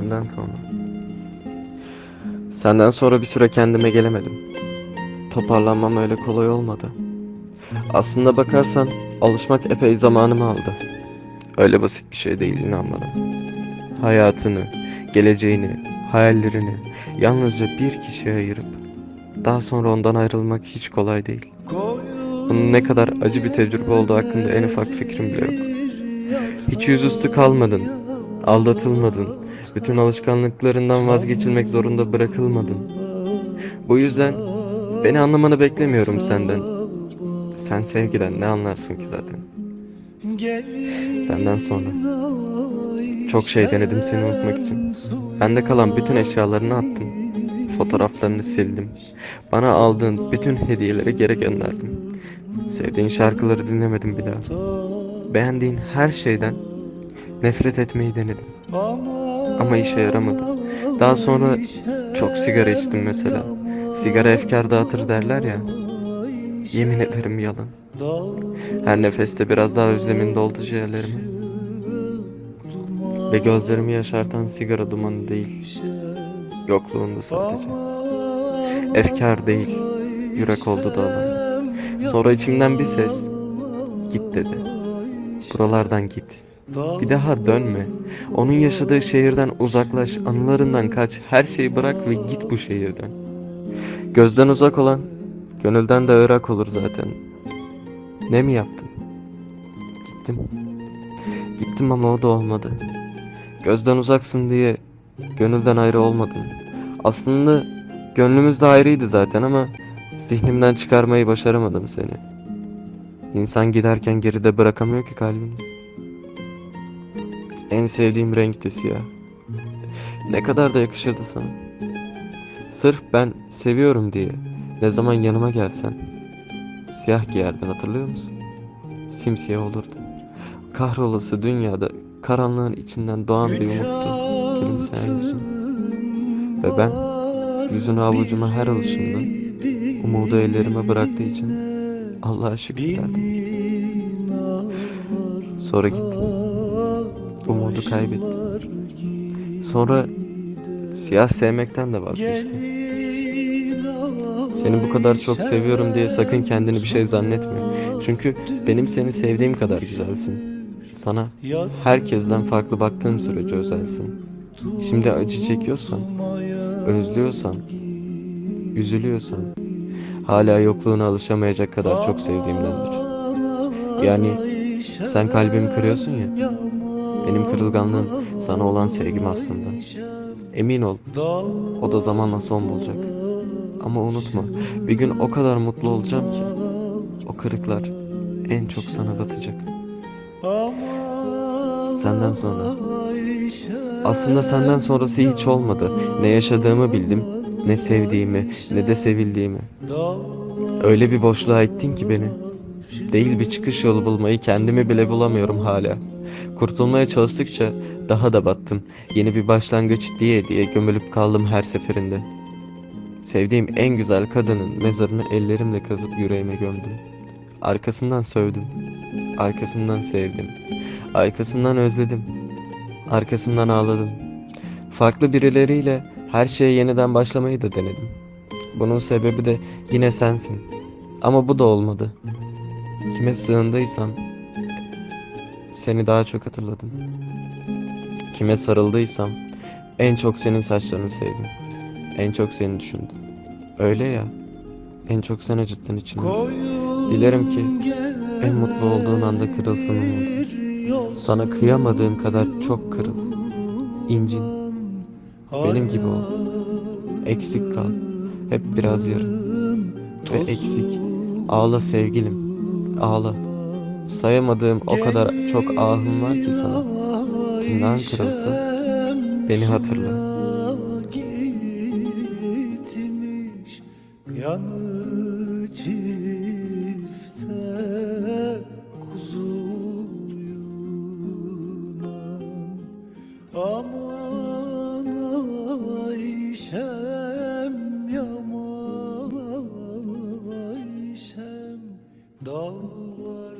Senden sonra. Senden sonra bir süre kendime gelemedim. Toparlanmam öyle kolay olmadı. Aslında bakarsan alışmak epey zamanımı aldı. Öyle basit bir şey değil inan. Hayatını, geleceğini, hayallerini yalnızca bir kişiye ayırıp daha sonra ondan ayrılmak hiç kolay değil. Bunun ne kadar acı bir tecrübe olduğu hakkında en ufak fikrim bile yok. Hiç yüzüstü kalmadın, aldatılmadın, bütün alışkanlıklarından vazgeçilmek zorunda bırakılmadın. Bu yüzden beni anlamanı beklemiyorum senden. Sen sevgiden ne anlarsın ki zaten? Senden sonra. Çok şey denedim seni unutmak için. Bende kalan bütün eşyalarını attım. Fotoğraflarını sildim. Bana aldığın bütün hediyeleri geri gönderdim. Sevdiğin şarkıları dinlemedim bir daha. Beğendiğin her şeyden nefret etmeyi denedim. Ama işe yaramadı. Daha sonra çok sigara içtim mesela. Sigara efkar dağıtır derler ya. Yemin ederim yalan. Her nefeste biraz daha özlemin doldu ciğerlerime. Ve gözlerimi yaşartan sigara dumanı değil. Yokluğundu sadece. Efkar değil. Yürek oldu dağlar. Sonra içimden bir ses. Git dedi. Buralardan git. Bir daha dönme. Onun yaşadığı şehirden uzaklaş, anılarından kaç, her şeyi bırak ve git bu şehirden. Gözden uzak olan, gönülden de ırak olur zaten. Ne mi yaptım? Gittim. Gittim ama o da olmadı. Gözden uzaksın diye gönülden ayrı olmadın. Aslında gönlümüz de ayrıydı zaten ama zihnimden çıkarmayı başaramadım seni. İnsan giderken geride bırakamıyor ki kalbini. En sevdiğim renk de siyah. Ne kadar da yakışırdı sana. Sırf ben seviyorum diye ne zaman yanıma gelsen siyah giyerdin hatırlıyor musun? Simsiyah olurdu. Kahrolası dünyada karanlığın içinden doğan bir umuttu gülümseyen yüzün. Ve ben yüzünü avucuma her alışımda umudu ellerime bıraktığı için Allah'a şükür derdim. Sonra gittin. Umudu kaybettim. Sonra siyah sevmekten de vazgeçtim. Seni bu kadar çok seviyorum diye sakın kendini bir şey zannetme. Çünkü benim seni sevdiğim kadar güzelsin. Sana herkesten farklı baktığım sürece özelsin. Şimdi acı çekiyorsan, özlüyorsan, üzülüyorsan, hala yokluğuna alışamayacak kadar çok sevdiğimdendir. Yani sen kalbimi kırıyorsun ya, benim kırılganlığım sana olan sevgim aslında. Emin ol, o da zamanla son bulacak. Ama unutma, bir gün o kadar mutlu olacağım ki, o kırıklar en çok sana batacak. Senden sonra. Aslında senden sonrası hiç olmadı. Ne yaşadığımı bildim, ne sevdiğimi, ne de sevildiğimi. Öyle bir boşluğa ittin ki beni. Değil bir çıkış yolu bulmayı kendimi bile bulamıyorum hala. Kurtulmaya çalıştıkça daha da battım. Yeni bir başlangıç diye diye gömülüp kaldım her seferinde. Sevdiğim en güzel kadının mezarını ellerimle kazıp yüreğime gömdüm. Arkasından sövdüm. Arkasından sevdim. Arkasından özledim. Arkasından ağladım. Farklı birileriyle her şeye yeniden başlamayı da denedim. Bunun sebebi de yine sensin. Ama bu da olmadı. Kime sığındıysam seni daha çok hatırladım. Kime sarıldıysam en çok senin saçlarını sevdim. En çok seni düşündüm. Öyle ya. En çok sen acıttın içimi. Dilerim ki en mutlu olduğun anda kırılsın umudum. Sana kıyamadığım kadar çok kırıl. İncin. Benim gibi ol. Eksik kal. Hep biraz yarım. Ve eksik. Ağla sevgilim. Ağla. Sayamadığım o kadar çok ahım var ki sana. Tırnağın kırılsa beni hatırla. yanı Dağlar